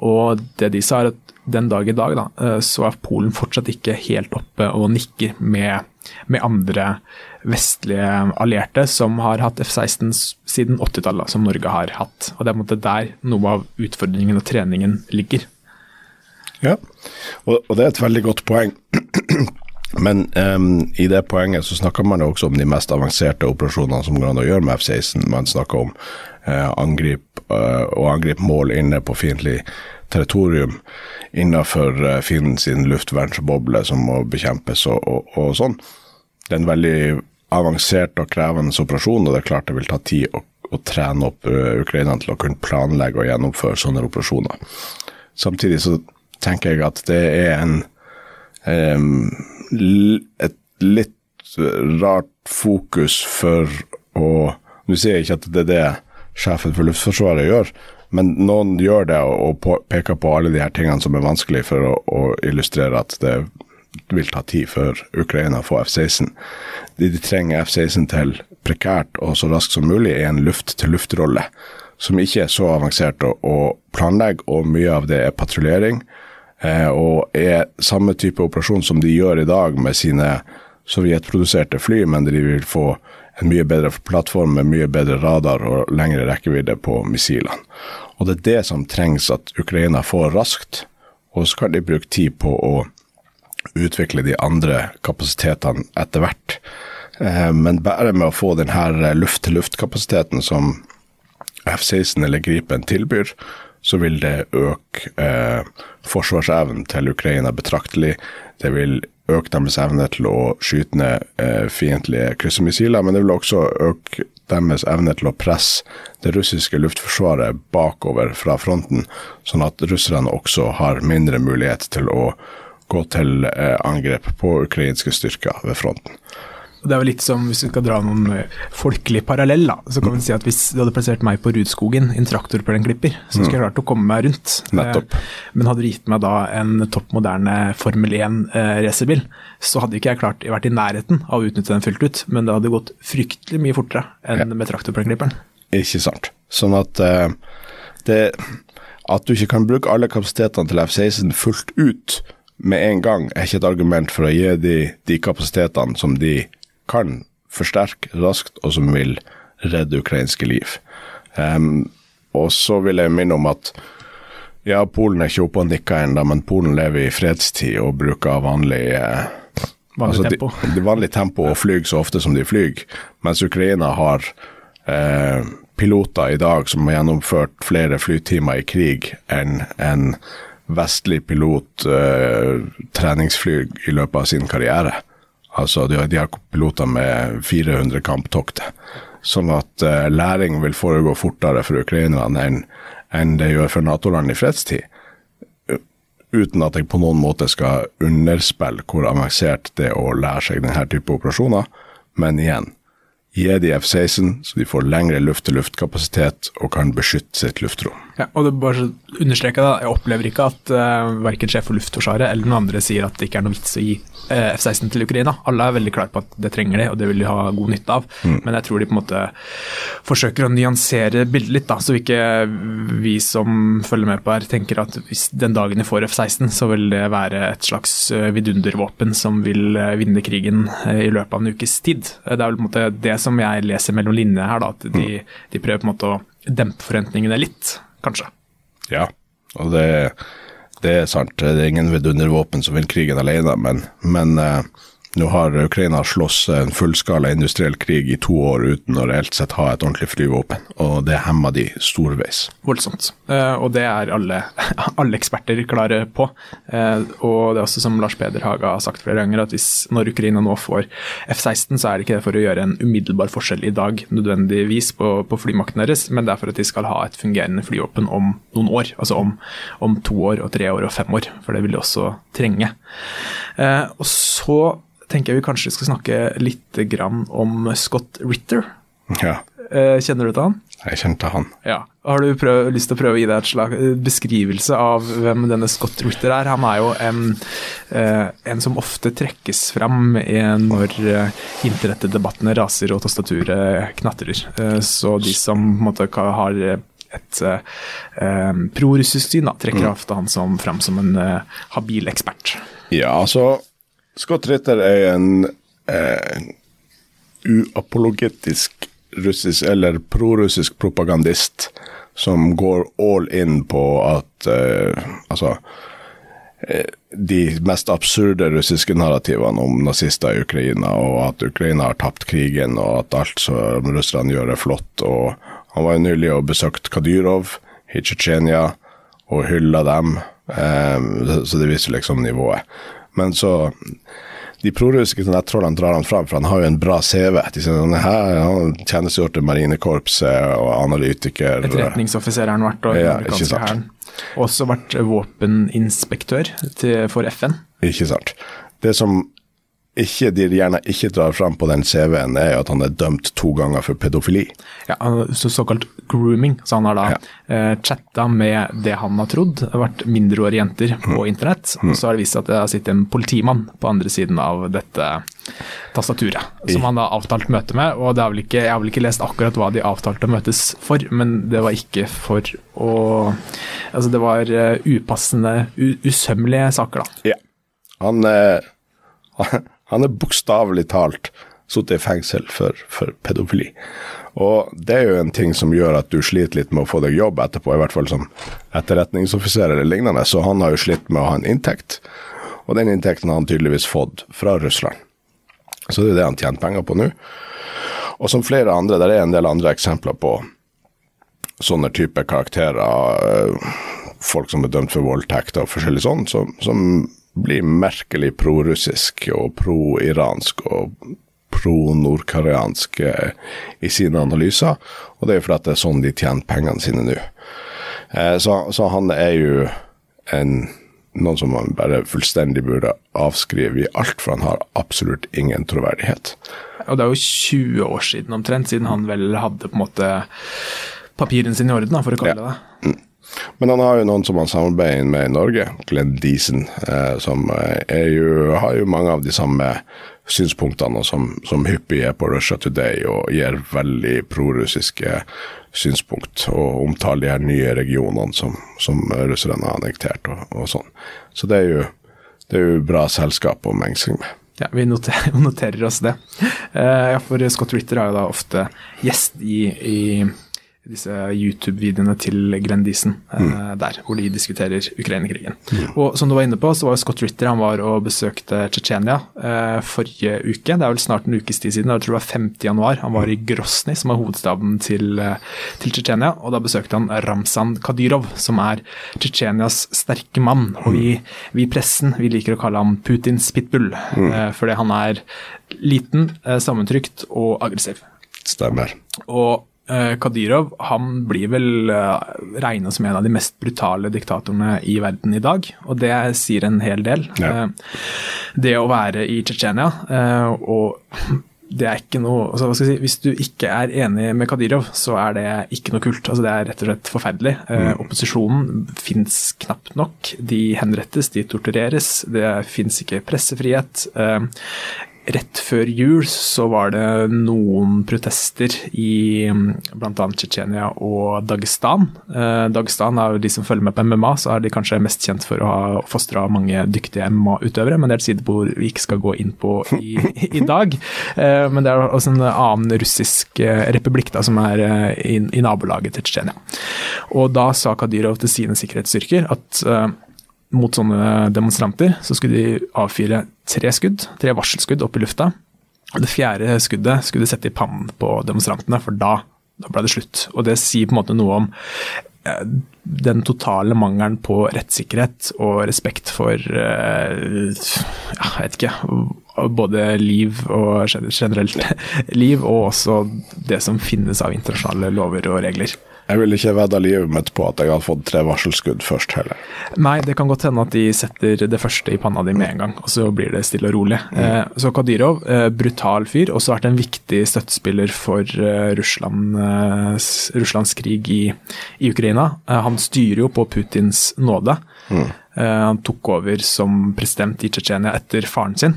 Og det de sa, er at den dag i dag da, eh, så er Polen fortsatt ikke helt oppe og nikker med, med andre vestlige allierte som har hatt F-16 siden 80-tallet, som Norge har hatt. Og Det er på en måte der noe av utfordringen og treningen ligger. Ja, og, og det er et veldig godt poeng. Men um, i det poenget så snakker man jo også om de mest avanserte operasjonene som går an å gjøre med F-16. Man snakker om uh, angrip, uh, og angripe mål inne på fiendtlig territorium innenfor uh, fienden luftvernsboble som må bekjempes og, og, og, sånn. Det er en veldig avansert og krevende operasjon, og det er klart det vil ta tid å, å trene opp uh, Ukraina til å kunne planlegge og gjennomføre sånne operasjoner. Samtidig så tenker jeg at det er en um, et litt rart fokus for å Nå sier jeg ikke at det er det sjefen for Luftforsvaret gjør, men noen gjør det og peker på alle de her tingene som er vanskelig for å, å illustrere at det vil ta tid før Ukraina får F-16. De, de trenger F-16 til prekært og så raskt som mulig, i en luft-til-luft-rolle. Som ikke er så avansert å, å planlegge, og mye av det er patruljering. Eh, og er samme type operasjon som de gjør i dag med sine sovjetproduserte fly, men de vil få en mye bedre plattform med mye bedre radar og lengre rekkevidde på missilene. Og Det er det som trengs at Ukraina får raskt, og så kan de bruke tid på å utvikle de andre kapasitetene etter hvert. Eh, men bare med å få denne luft-til-luft-kapasiteten som F-16 eller Gripen tilbyr, så vil det øke eh, forsvarsevnen til Ukraina betraktelig. Det vil øke deres evne til å skyte ned eh, fiendtlige kryssemissiler, men det vil også øke deres evne til å presse det russiske luftforsvaret bakover fra fronten, sånn at russerne også har mindre mulighet til å gå til eh, angrep på ukrainske styrker ved fronten. Det er jo litt som, Hvis vi skal dra noen eh, folkelig parallell, da, så kan vi si at hvis du hadde plassert meg på Rudskogen i en traktorplenklipper, så skulle jeg klart å komme meg rundt. Nettopp. Men hadde du gitt meg da en topp moderne Formel 1-racerbil, så hadde ikke jeg klart vært i nærheten av å utnytte den fullt ut, men det hadde gått fryktelig mye fortere enn ja. med traktorplenklipperen. Ikke sant. Sånn at uh, det At du ikke kan bruke alle kapasitetene til F-16 fullt ut med en gang, er ikke et argument for å gi de, de kapasitetene som de kan forsterke raskt, og som vil redde ukrainske liv. Um, og så vil jeg minne om at ja, Polen er ikke oppe og nikker ennå, men Polen lever i fredstid og bruker vanlig eh, Vanlig altså, tempo. De, de vanlig tempo og flyr så ofte som de flyr, mens Ukraina har eh, piloter i dag som har gjennomført flere flytimer i krig enn en vestlig pilot eh, treningsfly i løpet av sin karriere. Altså, de har, piloter med 400 kamptokt. Sånn at uh, læring vil foregå fortere for ukrainerne enn, enn det gjør for Nato-land i fredstid. Uten at jeg på noen måte skal underspille hvor avansert det er å lære seg denne type operasjoner. Men igjen, gi de F-16 så de får lengre luft-til-luft-kapasitet og kan beskytte sitt luftrom. Ja, og det bare understreker da, Jeg opplever ikke at uh, verken sjef for Luftforsvaret eller noen andre sier at det ikke er noe vits å gi uh, F-16 til Ukraina. Alle er veldig klare på at det trenger de, og det vil de ha god nytte av. Mm. Men jeg tror de på en måte forsøker å nyansere bildet litt, da, så ikke vi som følger med på her, tenker at hvis den dagen de får F-16, så vil det være et slags uh, vidundervåpen som vil vinne krigen i løpet av en ukes tid. Det er vel på en måte det som jeg leser mellom linjene her, da, at de, mm. de prøver på en måte å dempe forventningene litt kanskje. Ja, og det, det er sant. Det er ingen vidundervåpen som vil krigen alene, men, men uh, nå har Ukraina slåss en fullskala industriell krig i to år uten å reelt sett ha et ordentlig flyvåpen, og det hemmer de storveis. Voldsomt, uh, og det er alle, alle, eksperter klare på. Uh, og det er også som Lars Peder Haga har sagt flere ganger, at hvis når Ukraina nå får F-16, så er det ikke det for å gjøre en umiddelbar forskjell i dag nødvendigvis på, på flymakten deres, men det er for at de skal ha et fungerende flyvåpen om noen år. Altså om, om to år og tre år og fem år, for det vil de også trenge. Uh, og så tenker jeg vi kanskje skal snakke litt grann om Scott Ritter. Ja. Eh, kjenner du til han? Jeg kjenner til han. Ja. Har du prøv, lyst til å prøve å gi deg et slag eh, beskrivelse av hvem denne Scott Ritter er? Han er jo en, eh, en som ofte trekkes fram når internettdebattene raser og tastaturet knatrer. Så de som måte har et prorussisk syn, trekker mm. ofte han som, fram som en habil ekspert. Ja, altså Scott Ritter er en eh, uapologetisk russisk eller prorussisk propagandist som går all in på at eh, altså eh, de mest absurde russiske narrativene om nazister i Ukraina, og at Ukraina har tapt krigen, og at alt som russerne gjør, er flott. og Han var jo nylig og besøkt Kadyrov i Tsjetsjenia og hylla dem, eh, så det viser liksom nivået. Men så de prorussiske nettrollene drar han fram, for han har jo en bra CV. De sier sånn, han tjenestegjort i marinekorpset og analytiker. Etterretningsoffiser har han vært, og Ja, amerikanske hæren. Også vært våpeninspektør til, for FN. Ikke sant. Det som ikke, de gjerne ikke drar fram på den CV-en, er jo at han er dømt to ganger for pedofili. Ja, så såkalt grooming. Så han har da Ja. eh, chatta med det han har trodd har vært mindreårige jenter Mm. på internett. Og så har det vist seg at det har sittet en politimann på andre siden av dette tastaturet, som han har avtalt møte med. Og vel ikke, jeg har vel ikke lest akkurat hva de avtalte å møtes for, men det var ikke for å Altså, det var eh, upassende, usømmelige saker, da. Ja. Han, eh, han er bokstavelig talt sittet i fengsel for, for pedofili. Og det er jo en ting som gjør at du sliter litt med å få deg jobb etterpå, i hvert fall som etterretningsoffiser eller lignende, så han har jo slitt med å ha en inntekt. Og den inntekten har han tydeligvis fått fra Russland. Så det er det han tjener penger på nå. Og som flere andre, der er en del andre eksempler på sånne type karakterer, eh, folk som er dømt for voldtekt og forskjellig sånn, som, som blir merkelig prorussisk og pro-iransk og pro-nordkoreansk eh, i sine analyser. Og det er jo fordi det er sånn de tjener pengene sine nå. Eh, Så, så han er jo en, noen som man bare fullstendig burde avskrive i alt, for han har absolutt ingen troverdighet. Og det er jo 20 år siden omtrent, siden han vel hadde på en måte papirene sine i orden, for å kalle det det. Men han har jo noen som han samarbeider med i Norge, Glenn Deason, eh, som eh, jo, har jo mange av de samme synspunktene, som, som hyppig er på Russia Today og gir veldig prorussiske synspunkt, og omtaler de her nye regionene som, som russerne har annektert og, og sånn. Så det er jo, det er jo bra selskap å mengse med. Ja, vi noterer, noterer oss det. Uh, ja, for Scott Ritter er jo da ofte gjest i, i disse YouTube-videoene til Glenn Deason, eh, der hvor de diskuterer Ukraina-krigen. Og som du var inne på, så var jo Scott Ritter han var og besøkte Tsjetsjenia eh, forrige uke. Det er vel snart en ukes tid siden, jeg tror det var 5. januar. Han var i Grosny, som er hovedstaden til, eh, til Tsjetsjenia, og da besøkte han Ramzan Kadyrov, som er Tsjetsjenias sterke mann. Og vi, vi i pressen vi liker å kalle ham Putins pitbull, eh, fordi han er liten, eh, sammentrykt og aggressiv. Stemmer. Og Kadyrov han blir vel uh, regnet som en av de mest brutale diktatorene i verden i dag, og det sier en hel del. Ja. Eh, det å være i Tsjetsjenia eh, og det er ikke noe altså, hva skal jeg si, Hvis du ikke er enig med Kadyrov, så er det ikke noe kult. altså Det er rett og slett forferdelig. Eh, opposisjonen fins knapt nok. De henrettes, de tortureres. Det fins ikke pressefrihet. Eh, Rett før jul så var det noen protester i bl.a. Tsjetsjenia og Dagestan. Eh, Dagestan er jo de som følger med på MMA, så er de kanskje mest kjent for å ha fostra mange dyktige MMA-utøvere, men det er et sidebord vi ikke skal gå inn på i, i dag. Eh, men det er også en annen russisk eh, republikk da, som er eh, i, i nabolaget til Tsjetsjenia. Og da sa Kadyrov til sine sikkerhetsstyrker at eh, mot sånne demonstranter, så skulle de avfyre tre skudd, tre varselskudd opp i lufta. Og det fjerde skuddet skulle de sette i pannen på demonstrantene, for da, da ble det slutt. Og det sier på en måte noe om eh, den totale mangelen på rettssikkerhet og respekt for eh, jeg vet ikke, både liv og generelt liv, og også det som finnes av internasjonale lover og regler. Jeg ville ikke vedda livet mitt på at jeg hadde fått tre varselskudd først heller. Nei, det kan godt hende at de setter det første i panna di med en gang, og så blir det stille og rolig. Eh, så Kadyrov, eh, brutal fyr, også vært en viktig støttespiller for eh, Russland, Russlands krig i, i Ukraina. Han styrer jo på Putins nåde. Eh, han tok over som president i Tsjetsjenia etter faren sin.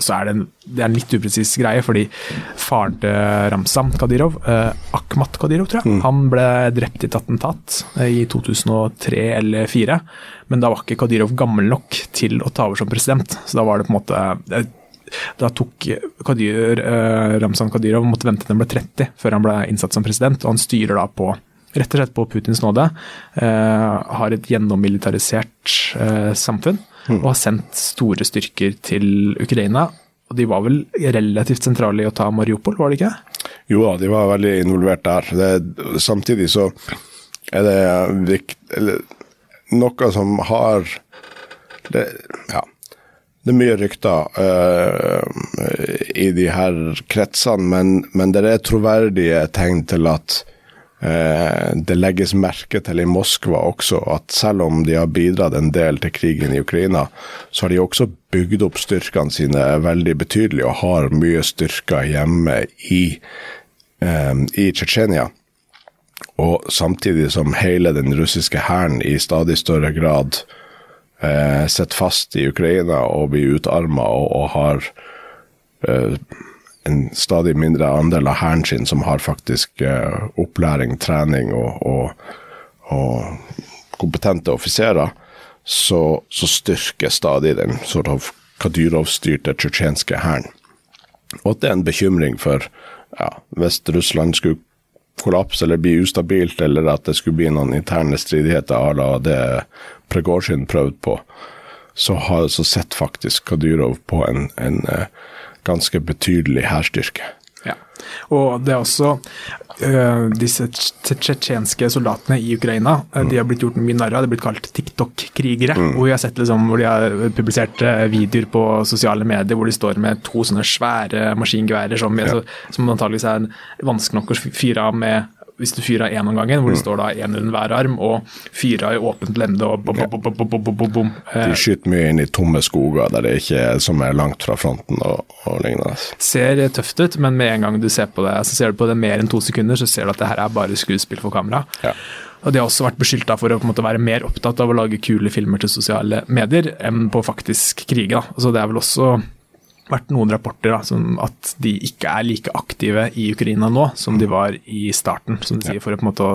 Så er det, en, det er en litt upresis greie, fordi faren til Ramzan Kadirov, eh, Akhmat Kadirov, tror jeg, han ble drept i et attentat eh, i 2003 eller 2004. Men da var ikke Kadirov gammel nok til å ta over som president, så da var det på en måte eh, da tok Kadir, eh, Ramzan Kadyrov måtte vente til han ble 30 før han ble innsatt som president, og han styrer da på rett og slett på Putins nåde. Eh, har et gjennommilitarisert eh, samfunn og har sendt store styrker til Ukraina. Og de var vel relativt sentrale i å ta Mariupol, var det ikke? Jo da, de var veldig involvert der. Det, samtidig så er det viktig eller, noe som har det, Ja. det er mye rykter uh, i de her kretsene, men, men det er troverdige tegn til at det legges merke til i Moskva også at selv om de har bidratt en del til krigen i Ukraina, så har de også bygd opp styrkene sine veldig betydelig og har mye styrker hjemme i, uh, i Tsjetsjenia. Og samtidig som hele den russiske hæren i stadig større grad eh, sitter fast i Ukraina og blir utarma og, og, har eh, en stadig mindre andel av hæren sin som har faktisk eh, opplæring, trening og, og, og kompetente offiserer, så, så, styrker stadig den sort of Kadyrov-styrte tsjetsjenske hæren. Og at det er en bekymring for ja, hvis Russland skulle kollapse eller bli ustabilt, eller at det skulle bli noen interne stridigheter à la det Pregozjin prøvde på, så, har, så sitter faktisk Kadyrov på en, en uh, ganske betydelig hærstyrke. Ja. Og det er også uh, disse tsjetsjenske soldatene i Ukraina. Uh. De har blitt gjort mye narr av. De har blitt kalt TikTok-krigere. Mm. Hvor, liksom, hvor de har publisert videoer på sosiale medier hvor de står med to sånne svære maskingeværer som, ja. som antakeligvis er vanskelig nok å fyre av med hvis du fyrer én om gangen, hvor det mm. står da én under hver arm, og fyrer i åpent lende og bom, bom, bom, bom, bom, bom, bom. De skyter mye inn i tomme skoger der det ikke er som er langt fra fronten og, og lignende. Ser tøft ut, men med en gang du ser på det, så ser du på det mer enn to sekunder, så ser du at det her er bare skuespill for kamera. Ja. Og de har også vært beskyldt for å måte, være mer opptatt av å lage kule filmer til sosiale medier enn på faktisk krige. Da. Så det er vel også vært noen rapporter da, som at de ikke er like aktive i Ukraina nå som de var i starten. som De sier for å på en måte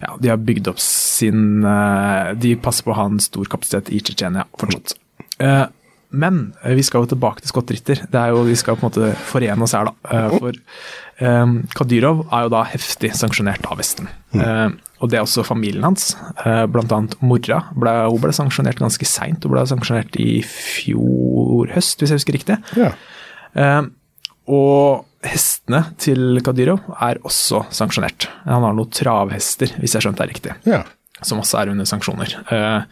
ja, De har bygd opp sin eh, De passer på å ha en stor kapasitet i Tsjetsjenia fortsatt. Eh, men vi skal jo tilbake til Scott Ritter. Det er jo, vi skal på en måte forene oss her, da. For for Kadyrov er jo da heftig sanksjonert av Vesten. Mm. Og det er også familien hans. Blant annet mora. Ble, hun ble sanksjonert ganske seint. Hun ble sanksjonert i fjor høst, hvis jeg husker riktig. Ja. Og hestene til Kadyrov er også sanksjonert. Han har noen travhester, hvis jeg skjønte det riktig. Ja som også er under sanksjoner. Uh,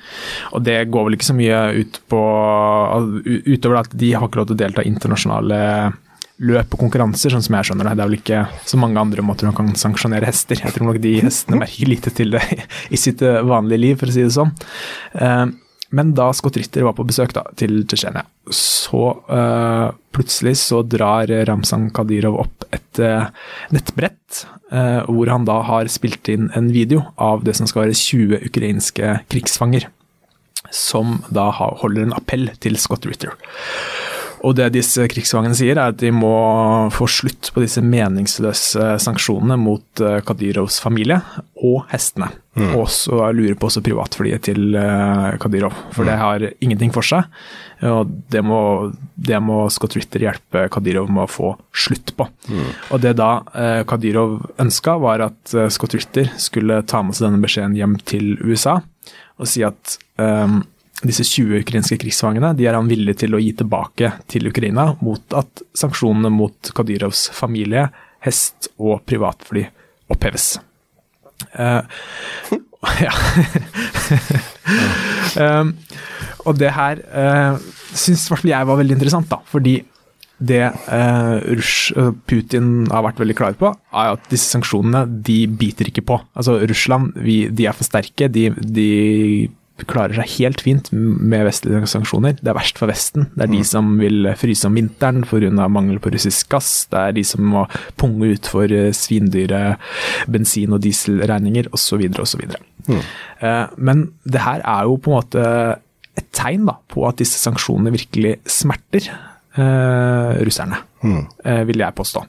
og det går vel ikke så mye ut på Utover at de har ikke lov til å delta i internasjonale løp og konkurranser, sånn som jeg skjønner det. Det er vel ikke så mange andre måter man kan sanksjonere hester. Jeg tror nok de hestene merker lite til det i sitt eh, vanlige liv, for å si det sånn. Men da Scott Ritter var på besøk da, til Tsjetsjenia, så uh, plutselig så drar Ramzan Kadyrov opp et uh, nettbrett uh, hvor han da har spilt inn en video av det som skal være 20 ukrainske krigsfanger. Som da holder en appell til Scott Ritter. Og det disse krigsfangene sier, er at de må få slutt på disse meningsløse sanksjonene mot uh, Kadyrovs familie og hestene. Mm. Og så lurer på også privatflyet til uh, Kadyrov, for mm. det har ingenting for seg. Og det må, det må Scott Ritter hjelpe Kadyrov med å få slutt på. Mm. Og det da uh, Kadyrov ønska, var at Scott Ritter skulle ta med seg denne beskjeden hjem til USA og si at um, disse 20 ukrainske krigsfangene de er han villig til å gi tilbake til Ukraina mot at sanksjonene mot Kadyrovs familie, hest og privatfly oppheves. Uh, ja. um, og det her uh, syns i hvert fall jeg var veldig interessant, da, fordi det uh, Rush, Putin har vært veldig klar på, er at disse sanksjonene de biter ikke på. Altså Russland vi, de er for sterke. De, de klarer seg helt fint med vestlige sanksjoner. Det er verst for Vesten. Det er de mm. som vil fryse om vinteren pga. mangel på russisk gass. Det er de som må punge ut for eh, svindyre bensin- og dieselregninger osv. osv. Mm. Eh, men det her er jo på en måte et tegn da, på at disse sanksjonene virkelig smerter eh, russerne, mm. eh, vil jeg påstå.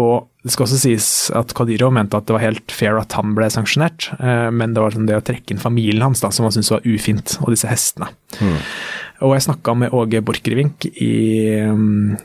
Og det skal også sies at Kadyrov mente at det var helt fair at han ble sanksjonert, eh, men det var sånn det å trekke inn familien hans da, som han syntes var ufint, og disse hestene. Mm. Og jeg snakka med Åge Borchgrevink i um,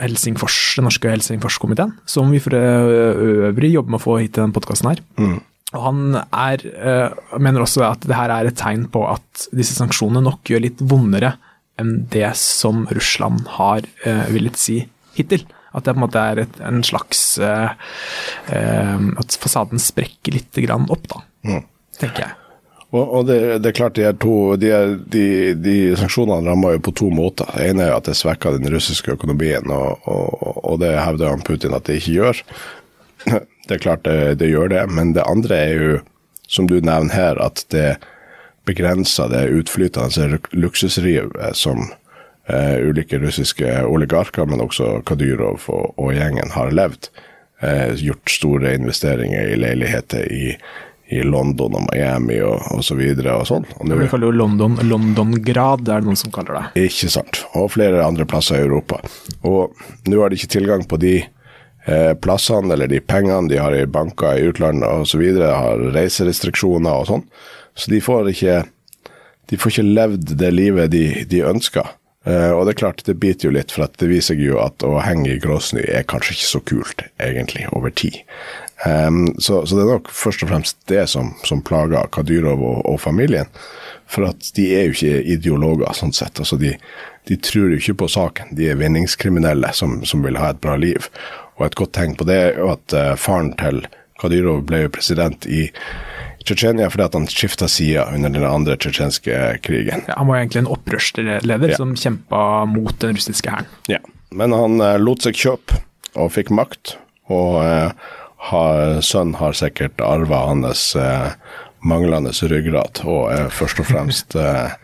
Helsingfors, den norske Helsingforskomiteen, som vi for øvrig jobber med å få hit til denne podkasten her. Mm. Og han er, øh, mener også at det her er et tegn på at disse sanksjonene nok gjør litt vondere enn det som Russland har villet si hittil. At det på en måte er et, en slags uh, uh, At fasaden sprekker litt grann opp, da. Mm. Tenker jeg. Og, og det, det, er klart de, er to, de, er, de, de sanksjonene rammer jo på to måter. Det ene er at det svekker den russiske økonomien, og, og, og det hevder han Putin at det ikke gjør. Det er klart det, det, gjør det, men det andre er jo, som du nevner her, at det begrenser det utflytende luksusrivet som eh, ulike russiske oligarker, men også Kadyrov og, og gjengen har levd. Eh, gjort store investeringer i leiligheter i i London og Miami og osv. Og, og sånn. Og Vi kaller jo London London-grad, er det noen som kaller det. Ikke sant. Og flere andre plasser i Europa. Og nå har de ikke tilgang på de eh, plassene eller de pengene de har i banker i utlandet osv. Har reiserestriksjoner og sånn. Så de får ikke de får ikke levd det livet de, de ønsker. Uh, og det er klart, det biter jo litt, for det viser jo at å henge i gråsnø er kanskje ikke så kult, egentlig, over tid. Um, så, så, det er nok først og fremst det som, som plager Kadyrov og, og, familien. For at de er jo ikke ideologer, sånn sett. Altså de, de tror jo ikke på saken. De er vinningskriminelle som, som, vil ha et bra liv. Og et godt tegn på det er jo at uh, faren til Kadyrov ble jo president i Tsjetsjenia fordi at han skifta side under den andre tsjetsjenske krigen. Ja, han var egentlig en opprørsleder ja. som kjempa mot den russiske hæren. Ja, men han eh, lot seg kjøpe og fikk makt. og eh, har, sønnen har sikkert arva hans eh, manglende ryggrad, og er først og fremst eh,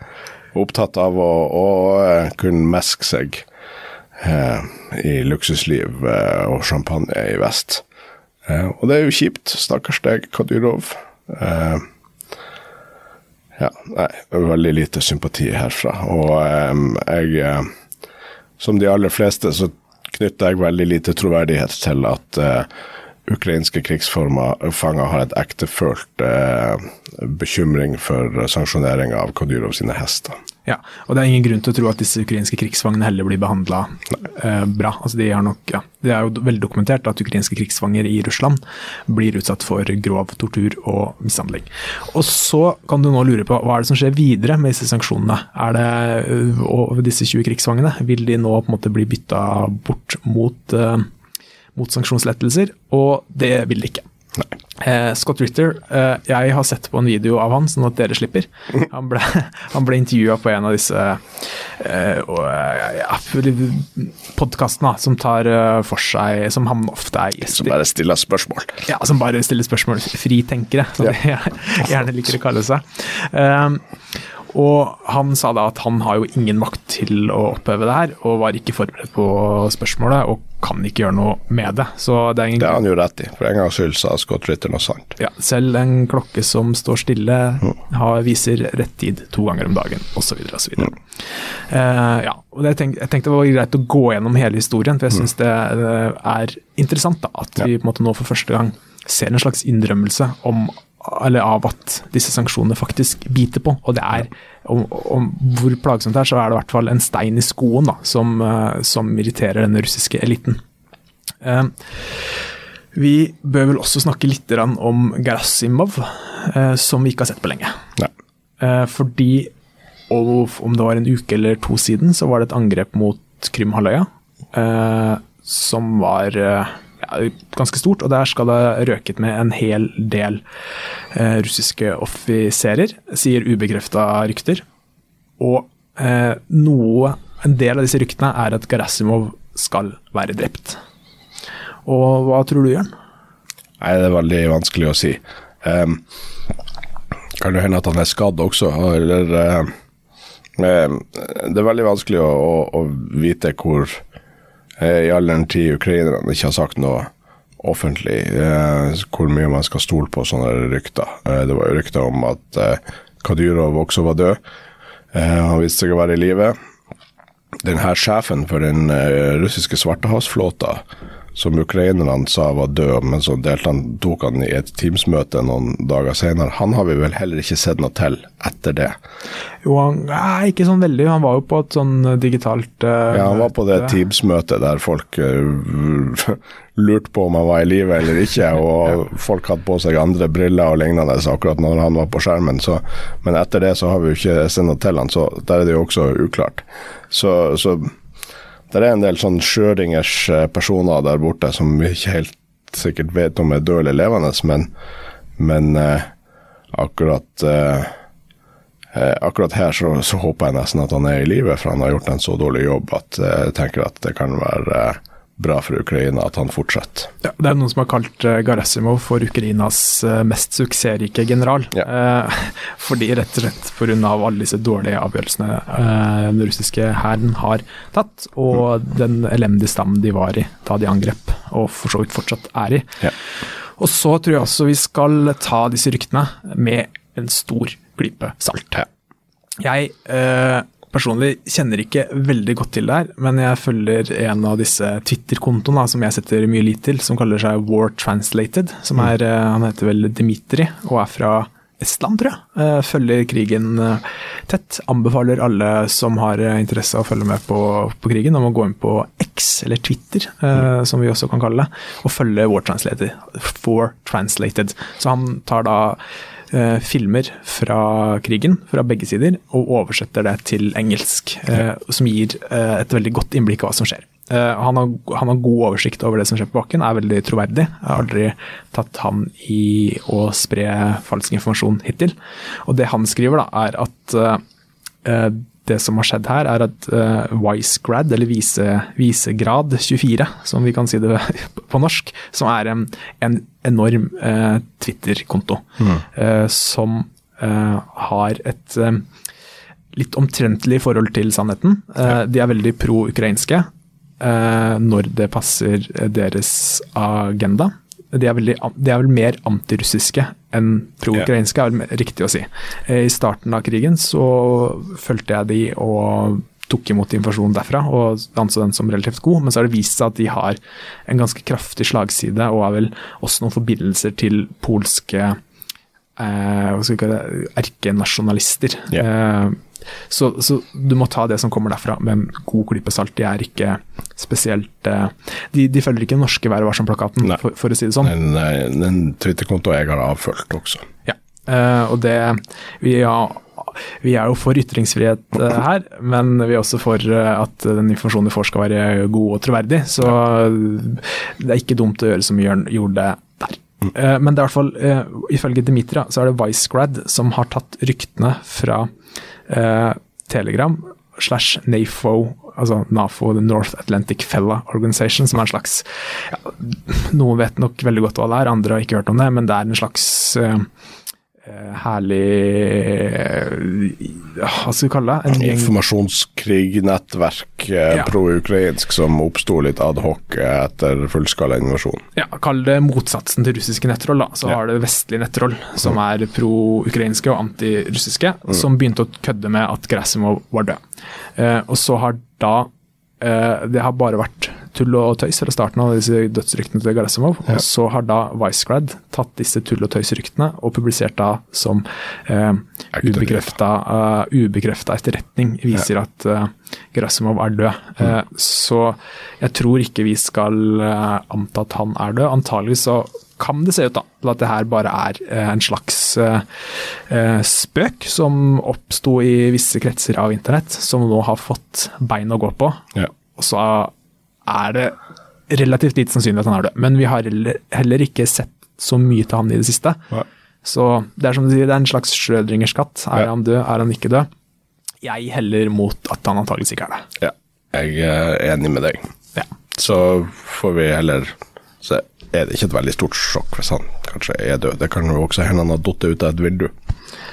opptatt av å, å eh, kunne meske seg eh, i luksusliv og champagne i vest. Eh, og det er jo kjipt. Stakkars deg, Kadyrov. Ja, nei, veldig lite sympati herfra. Og jeg, som de aller fleste, så knytter jeg veldig lite troverdighet til at ukrainske krigsfanger har et ektefølt eh, bekymring for sanksjonering av Kadyrov sine hester. Ja, og det er ingen grunn til å tro at disse ukrainske krigsfangene heller blir behandla eh, bra. Altså de nok, ja, det er jo veldig dokumentert at ukrainske krigsfanger i Russland blir utsatt for grov tortur og mishandling. Og så kan du nå lure på hva er det som skjer videre med disse sanksjonene? Er det, eh, og disse 20 krigsfangene, vil de nå på en måte bli bytta bort mot eh, mot sanksjonslettelser, og det vil de ikke. Eh, Scott Ritter, eh, jeg har sett på en video av han, sånn at dere slipper. Han ble, han ble intervjua på en av disse eh, ja, podkastene som tar eh, for seg Som han ofte er gjest i. Som bare stiller spørsmål? Ja, som bare stiller spørsmål. Fritenkere, som ja. de gjerne liker å kalle seg. Eh, og han sa da at han har jo ingen makt til å oppheve det her, og var ikke forberedt på spørsmålet, og kan ikke gjøre noe med det. Så det er, er han jo rett i. For en gangs skyld sa Scott Ritter noe sant. Ja, selv en klokke som står stille, mm. har, viser rett tid to ganger om dagen, osv. osv. Mm. Uh, ja, og det tenkte, jeg tenkte det var greit å gå gjennom hele historien, for jeg syns mm. det, det, er interessant da, at vi på en måte nå for første gang ser en slags innrømmelse om eller av at disse sanksjonene faktisk biter på. Og det er, om, om hvor plagsomt det er, så er det i hvert fall en stein i skoen da, som, uh, som irriterer den russiske eliten. Uh, vi bør vel også snakke litt om Gerasimov, uh, som vi ikke har sett på lenge. fordi om det var en uke eller to siden, så var det et angrep mot Krymhalvøya, som var ganske stort, og der skal det røket med en hel del eh, russiske offiserer, sier ubekrefta rykter. Og eh, noe, en del av disse ryktene er at Gerasimov skal være drept. Og hva tror du, Jørn? Nei, Det er veldig vanskelig å si. Um, kan det hende at han er skadd også, eller uh, Det er veldig vanskelig å, å, å vite hvor i all den tid ukrainerne ikke har sagt noe offentlig, eh, hvor mye man skal stole på sånne rykter. Eh, det var jo rykter om at Kadyrov også var død. Han viste seg å være i live. Denne sjefen for den russiske svartehavsflåta som ukrainerne sa var død, men så han, tok han i et Teams-møte noen dager senere. Han har vi vel heller ikke sett noe til etter det. Jo, han er ikke sånn veldig. Han var jo på et sånn digitalt uh, Ja, han var på det Teams-møtet der folk uh, lurte på om han var i live eller ikke, og ja. folk hadde på seg andre briller og lignende akkurat når han var på skjermen. Så, men etter det så har vi jo ikke sett noe til han, så der er det jo også uklart. Så, så det er en del sånn Schrødingers eh, personer der borte som vi ikke helt sikkert vet om er døde eller levende, men, men eh, akkurat uh, eh, akkurat her så, så, håper jeg nesten at han er i live, for han har gjort en så dårlig jobb at eh, jeg tenker at det kan være eh, bra for Ukraina at han fortsetter. Ja, det er noen som har kalt uh, Garasimov for Ukrainas uh, mest suksessrike general. Ja. Eh, fordi rett og slett pga. alle disse dårlige avgjørelsene den russiske hæren har tatt, og mm. den elendige stammen de var i da de angrep, og for så vidt fortsatt er i. Ja. Og så tror jeg også vi skal ta disse ryktene med en stor klype salt. Jeg eh, personlig kjenner ikke veldig godt til det her, men jeg følger en av disse Twitter-kontoene som jeg setter mye lit til, som kaller seg War Translated. Som mm. er, eh, Han heter vel Dimitri og er fra Estland, tror jeg. Eh, følger krigen eh, tett. Anbefaler alle som har interesse av å følge med på, på, krigen, om å gå inn på X, eller Twitter, mm. som vi også kan kalle det, og følge War Translated. For Translated. Så han tar da eh, filmer fra krigen, fra begge sider, og oversetter det til engelsk. Eh, som gir eh, et veldig godt innblikk av hva som skjer. Uh, han, har, han, har, god oversikt over det som skjer på bakken, er veldig troverdig. Jeg har aldri tatt han i å spre falsk informasjon hittil. Og det han skriver, da, er at uh, det som har skjedd her, er at uh, Wisegrad, eller vise, visegrad 24, som vi kan si det på norsk, som er en, en enorm uh, Twitter-konto, mm. uh, som har et litt omtrentlig forhold til sannheten. De er veldig pro-ukrainske, eh, når det passer deres agenda. De er, veldig, de er vel mer antirussiske enn pro-ukrainske, er vel riktig å si. Eh, I starten av krigen så fulgte jeg de og tok imot informasjon derfra, og anså den som relativt god. Men så har det vist seg at de har en ganske kraftig slagside, og er vel også noen forbindelser til polske eh, hva skal vi kalle det, erkenasjonalister. Yeah. Eh, så, så, du må ta det som kommer derfra med en god klype salt. De er ikke spesielt uh, de, de, følger ikke den norske Vær varsom-plakaten, for, for, å si det sånn. Den, en Twitter-konto jeg har avfølt også. Ja, uh, og det vi, ja, vi er jo for ytringsfrihet uh, her, men vi er også for at den informasjonen vi får skal være god og troverdig. Så det er ikke dumt å gjøre som vi gjorde der. Mm. Men det er i hvert fall, ifølge Dimitra, så er det Vicegrad som har tatt ryktene fra eh, Telegram slash NAFO, altså NAFO, The North Atlantic Fella Organization, som er en slags ja, Noen vet nok veldig godt hva det er, andre har ikke hørt om det, men det er en slags eh, herlig Hva skal vi kalle det? En Informasjonskrig, nettverk, eh, ja. pro-ukrainsk som oppsto litt adhoc etter fullskala invasjon. Ja, kall det motsatsen til russiske nettroll. da. Så ja. har det vestlige nettroll, som mm. er pro-ukrainske og antirussiske, mm. som begynte å kødde med at Grasimov var død. Eh, og så har da eh, Det har bare vært tull og tøys fra starten av disse dødsryktene til Garasimov. Ja. Og så har da Vicegrad tatt disse tull- og tøysryktene og publisert da som eh, ubekrefta, uh, ubekrefta etterretning viser ja. at uh, Gerasimov er død. Mm. Uh, så jeg tror ikke vi skal uh, anta at han er død. Antageligvis så kan det se ut da, til at det her bare er en slags spøk som oppsto i visse kretser av internett, som nå har fått bein å gå på. Ja. Og så er det relativt lite sannsynlig at han er død. Men vi har heller ikke sett så mye til han i det siste. Ja. Så det er som du sier, det er en slags Schrødringers katt. Er ja. han død, er han ikke død? Jeg heller mot at han antakeligvis ikke er det. Ja, jeg er enig med deg. Ja. Så får vi heller Så er det ikke et veldig stort sjokk hvis han kanskje er død. Det kan jo også hende han har falt ut av et vindu.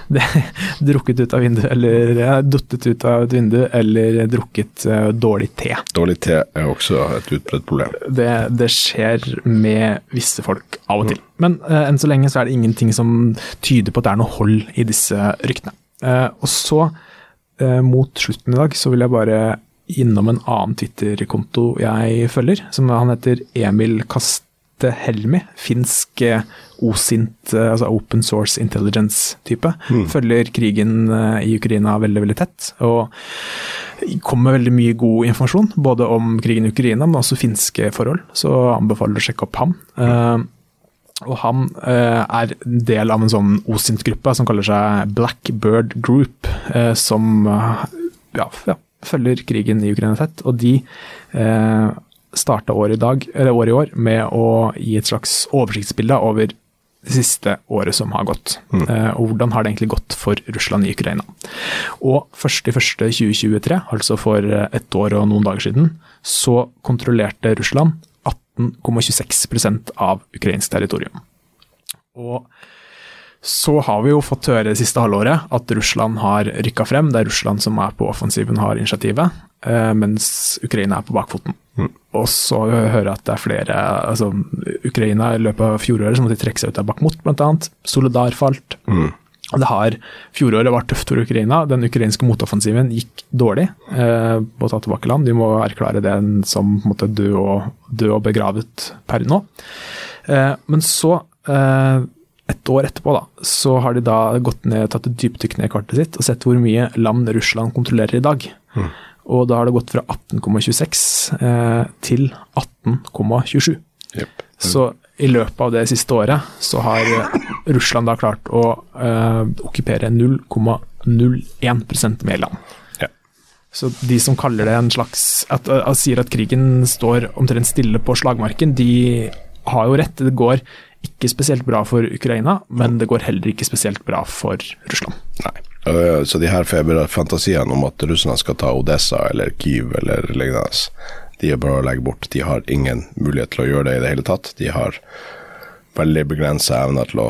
drukket ut av vinduet, eller duttet ut av et vindu, eller drukket uh, dårlig te. Dårlig te er også et utbredt problem. Det, det, skjer med visse folk av og til. Mm. Men uh, enn så lenge så er det ingenting som tyder på at det er noe hold i disse ryktene. Uh, og så, mot slutten i dag, så vil jeg bare innom en annen Twitter-konto jeg følger, som han heter Emil Kastehelmi, finsk OSINT, eh, altså Open Source Intelligence-type. Mm. Følger krigen eh, i Ukraina veldig, veldig tett. Og kommer med veldig mye god informasjon, både om krigen i Ukraina, men også finske forhold. Så anbefaler å sjekke opp ham. Mm. og han er del av en sånn OSINT-gruppe som kaller seg Blackbird Group, som ja, ja, følger krigen i Ukraina tett. Og de starta året året i år med å gi et slags oversiktsbilde over siste året som har gått. Mm. og hvordan har det egentlig gått for Russland i Ukraina. Og 1.1.2023, altså for eh, ett år og noen dager siden, så kontrollerte Russland 18,26% av ukrainsk territorium. Og så har vi jo fått høre det siste halvåret at Russland har rykka frem. Det er Russland som er på offensiven, har initiativet, eh, mens Ukraina er på bakfoten. Og så hører jeg at det er flere altså Ukraina i løpet av fjoråret så måtte de trekke seg ut av Bakhmut, bl.a. Solidar falt. Mm. det har, Fjoråret var tøft for Ukraina. Den ukrainske motoffensiven gikk dårlig eh, på å ta tilbake land. De må erklære den som måte, død, og, død og begravet per nå. Eh, men så, eh, et år etterpå, da, så har de da gått ned, tatt et dypdykk ned i kartet sitt og sett hvor mye land Russland kontrollerer i dag. Og da har det gått fra 18,26 eh, til 18,27. Yep. Så i løpet av det siste året så har Russland da klart å eh, okkupere 0,01% mer land. Ja. Så de som kaller det en slags at, at sier at krigen står omtrent stille på slagmarken, de har jo rett. Det går ikke spesielt bra for Ukraina, men det går heller ikke spesielt bra for Russland. Nei. Så de her fantasiene om at Russland skal ta Odessa eller Kyiv eller lignende, de er bare å legge bort. De har ingen mulighet til å gjøre det i det hele tatt. De har veldig begrensa evner til å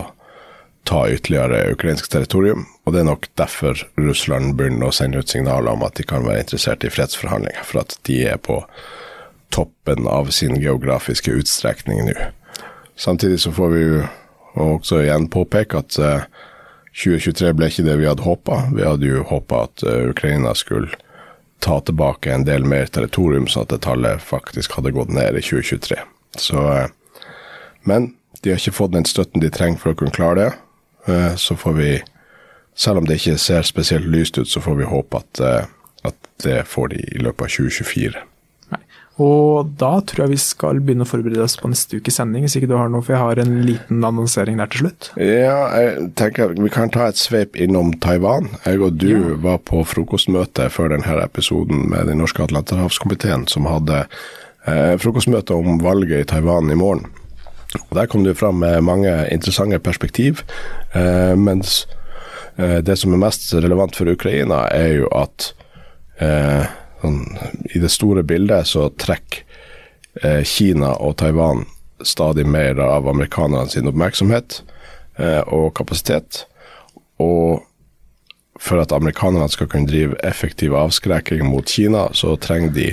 ta ytterligere ukrainsk territorium. Og det er nok derfor Russland begynner å sende ut signaler om at de kan være interessert i fredsforhandlinger, for at de er på toppen av sin geografiske utstrekning nå. Samtidig så får vi jo også igjen påpeke at eh, 2023 ble ikke det vi hadde håpa. Vi hadde jo håpa at eh, Ukraina skulle ta tilbake en del mer territorium, sånn at det tallet faktisk hadde gått ned i 2023. Så, eh, men de har ikke fått den støtten de trenger for å kunne klare det. Eh, Så får vi, selv om det ikke ser spesielt lyst ut, så får vi håpe at, eh, at det får de i løpet av 2024. Og da tror jeg vi skal begynne å forberede oss på neste ukes sending, hvis ikke du har noe, for jeg har en liten annonsering der til slutt. Ja, jeg tenker vi kan ta et sveip innom Taiwan. Jeg og du var på frokostmøte før denne episoden med den norske atlanterhavskomiteen, som hadde eh, frokostmøte om valget i Taiwan i morgen. Og Der kom det fram med mange interessante perspektiv, eh, mens eh, det som er mest relevant for Ukraina, er jo at eh, sånn, i det store bildet så trekker eh, Kina og Taiwan stadig mer av amerikanerne sin oppmerksomhet eh, og kapasitet. Og for at amerikanerne skal kunne drive effektiv avskrekking mot Kina, så trenger de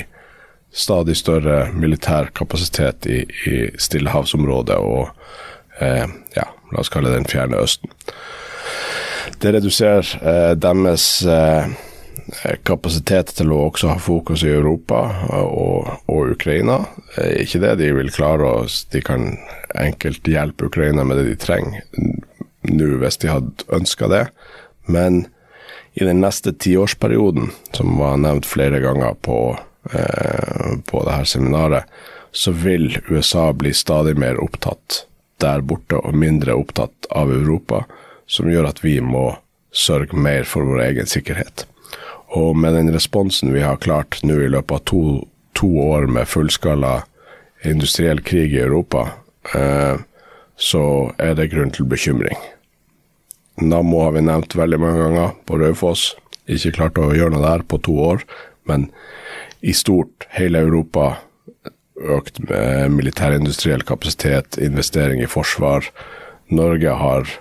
stadig større militær kapasitet i, i Stillehavsområdet og eh, ja, la oss kalle det den fjerne østen. Det reduserer eh, deres eh, kapasitet til å også ha fokus i Europa og, og Ukraina. ikke det de vil klare, å de kan enkelt hjelpe Ukraina med det de trenger nå hvis de hadde ønska det. Men i den neste tiårsperioden, som var nevnt flere ganger på, eh, på det her seminaret, så vil USA bli stadig mer opptatt der borte og mindre opptatt av Europa, som gjør at vi må sørge mer for vår egen sikkerhet. Og med den responsen vi har klart nå i løpet av to, to år med fullskala industriell krig i Europa, eh, så er det grunn til bekymring. Nammo har vi nevnt veldig mange ganger på Raufoss. Ikke klart å gjøre noe der på to år, men i stort, hele Europa økt med militærindustriell kapasitet, investering i forsvar. Norge har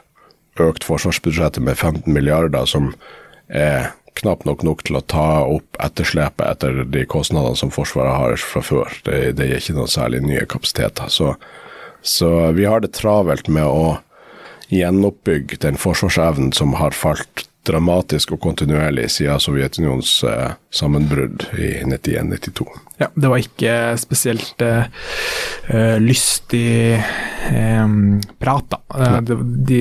økt forsvarsbudsjettet med 15 milliarder, som er knapt nok nok til å ta opp etterslepet etter de kostnadene som Forsvaret har fra før. Det, det gir ikke noe særlig nye kapasiteter. Så, så vi har det travelt med å gjenoppbygge den forsvarsevnen som har falt dramatisk og kontinuerlig siden Sovjetunionens eh, sammenbrudd i 91-92. Ja, det var ikke spesielt eh, eh, lystig eh, prat, da. Eh, det, de,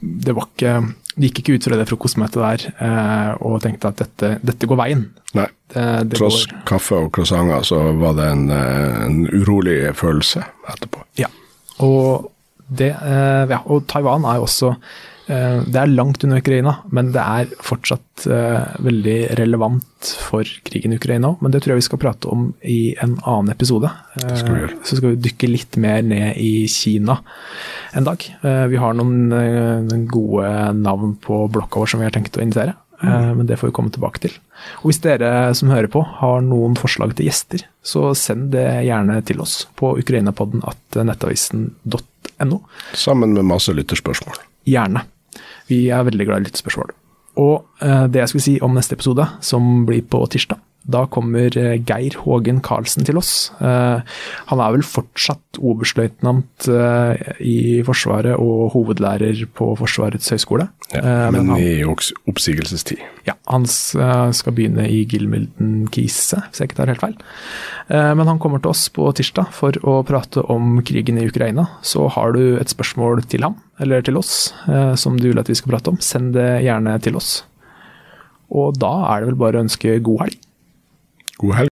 det var ikke De gikk ikke ut fra det frokostmøtet der eh, og tenkte at dette, dette går veien. Nei, Det, det tross går, kaffe og croissanter så var det en, eh, en urolig følelse etterpå. ja. Og Det, eh, ja, og Taiwan er jo også Det er langt unna Ukraina, men det er fortsatt eh, veldig relevant for krigen i Ukraina òg. Men det tror jeg vi skal prate om i en annen episode. Det skal vi gjøre. Eh, Så skal vi dykke litt mer ned i Kina en dag. Eh, Vi har noen eh, gode navn på blokka vår som vi har tenkt å invitere. Mm. Men det får vi komme tilbake til. Og hvis dere som hører på har noen forslag til gjester, så send det gjerne til oss på ukrainapodden at nettavisen.no. Sammen med masse lytterspørsmål. Gjerne. Vi er veldig glad i lyttespørsmål. Og eh, det jeg skulle si om neste episode, som blir på tirsdag, da kommer eh, Geir Hågen Karlsen til oss. Eh, han er vel fortsatt oberstløytnant eh, i Forsvaret og hovedlærer på Forsvarets høgskole. Ja, men i oppsigelsestid. ja, han skal begynne i Gilmilden Kise, hvis jeg ikke tar helt feil. Men han kommer til oss på tirsdag for å prate om krigen i Ukraina. Så har du et spørsmål til ham, eller til oss, som du vil at vi skal prate om, send det gjerne til oss. Og da er det vel bare å ønske god helg. God helg.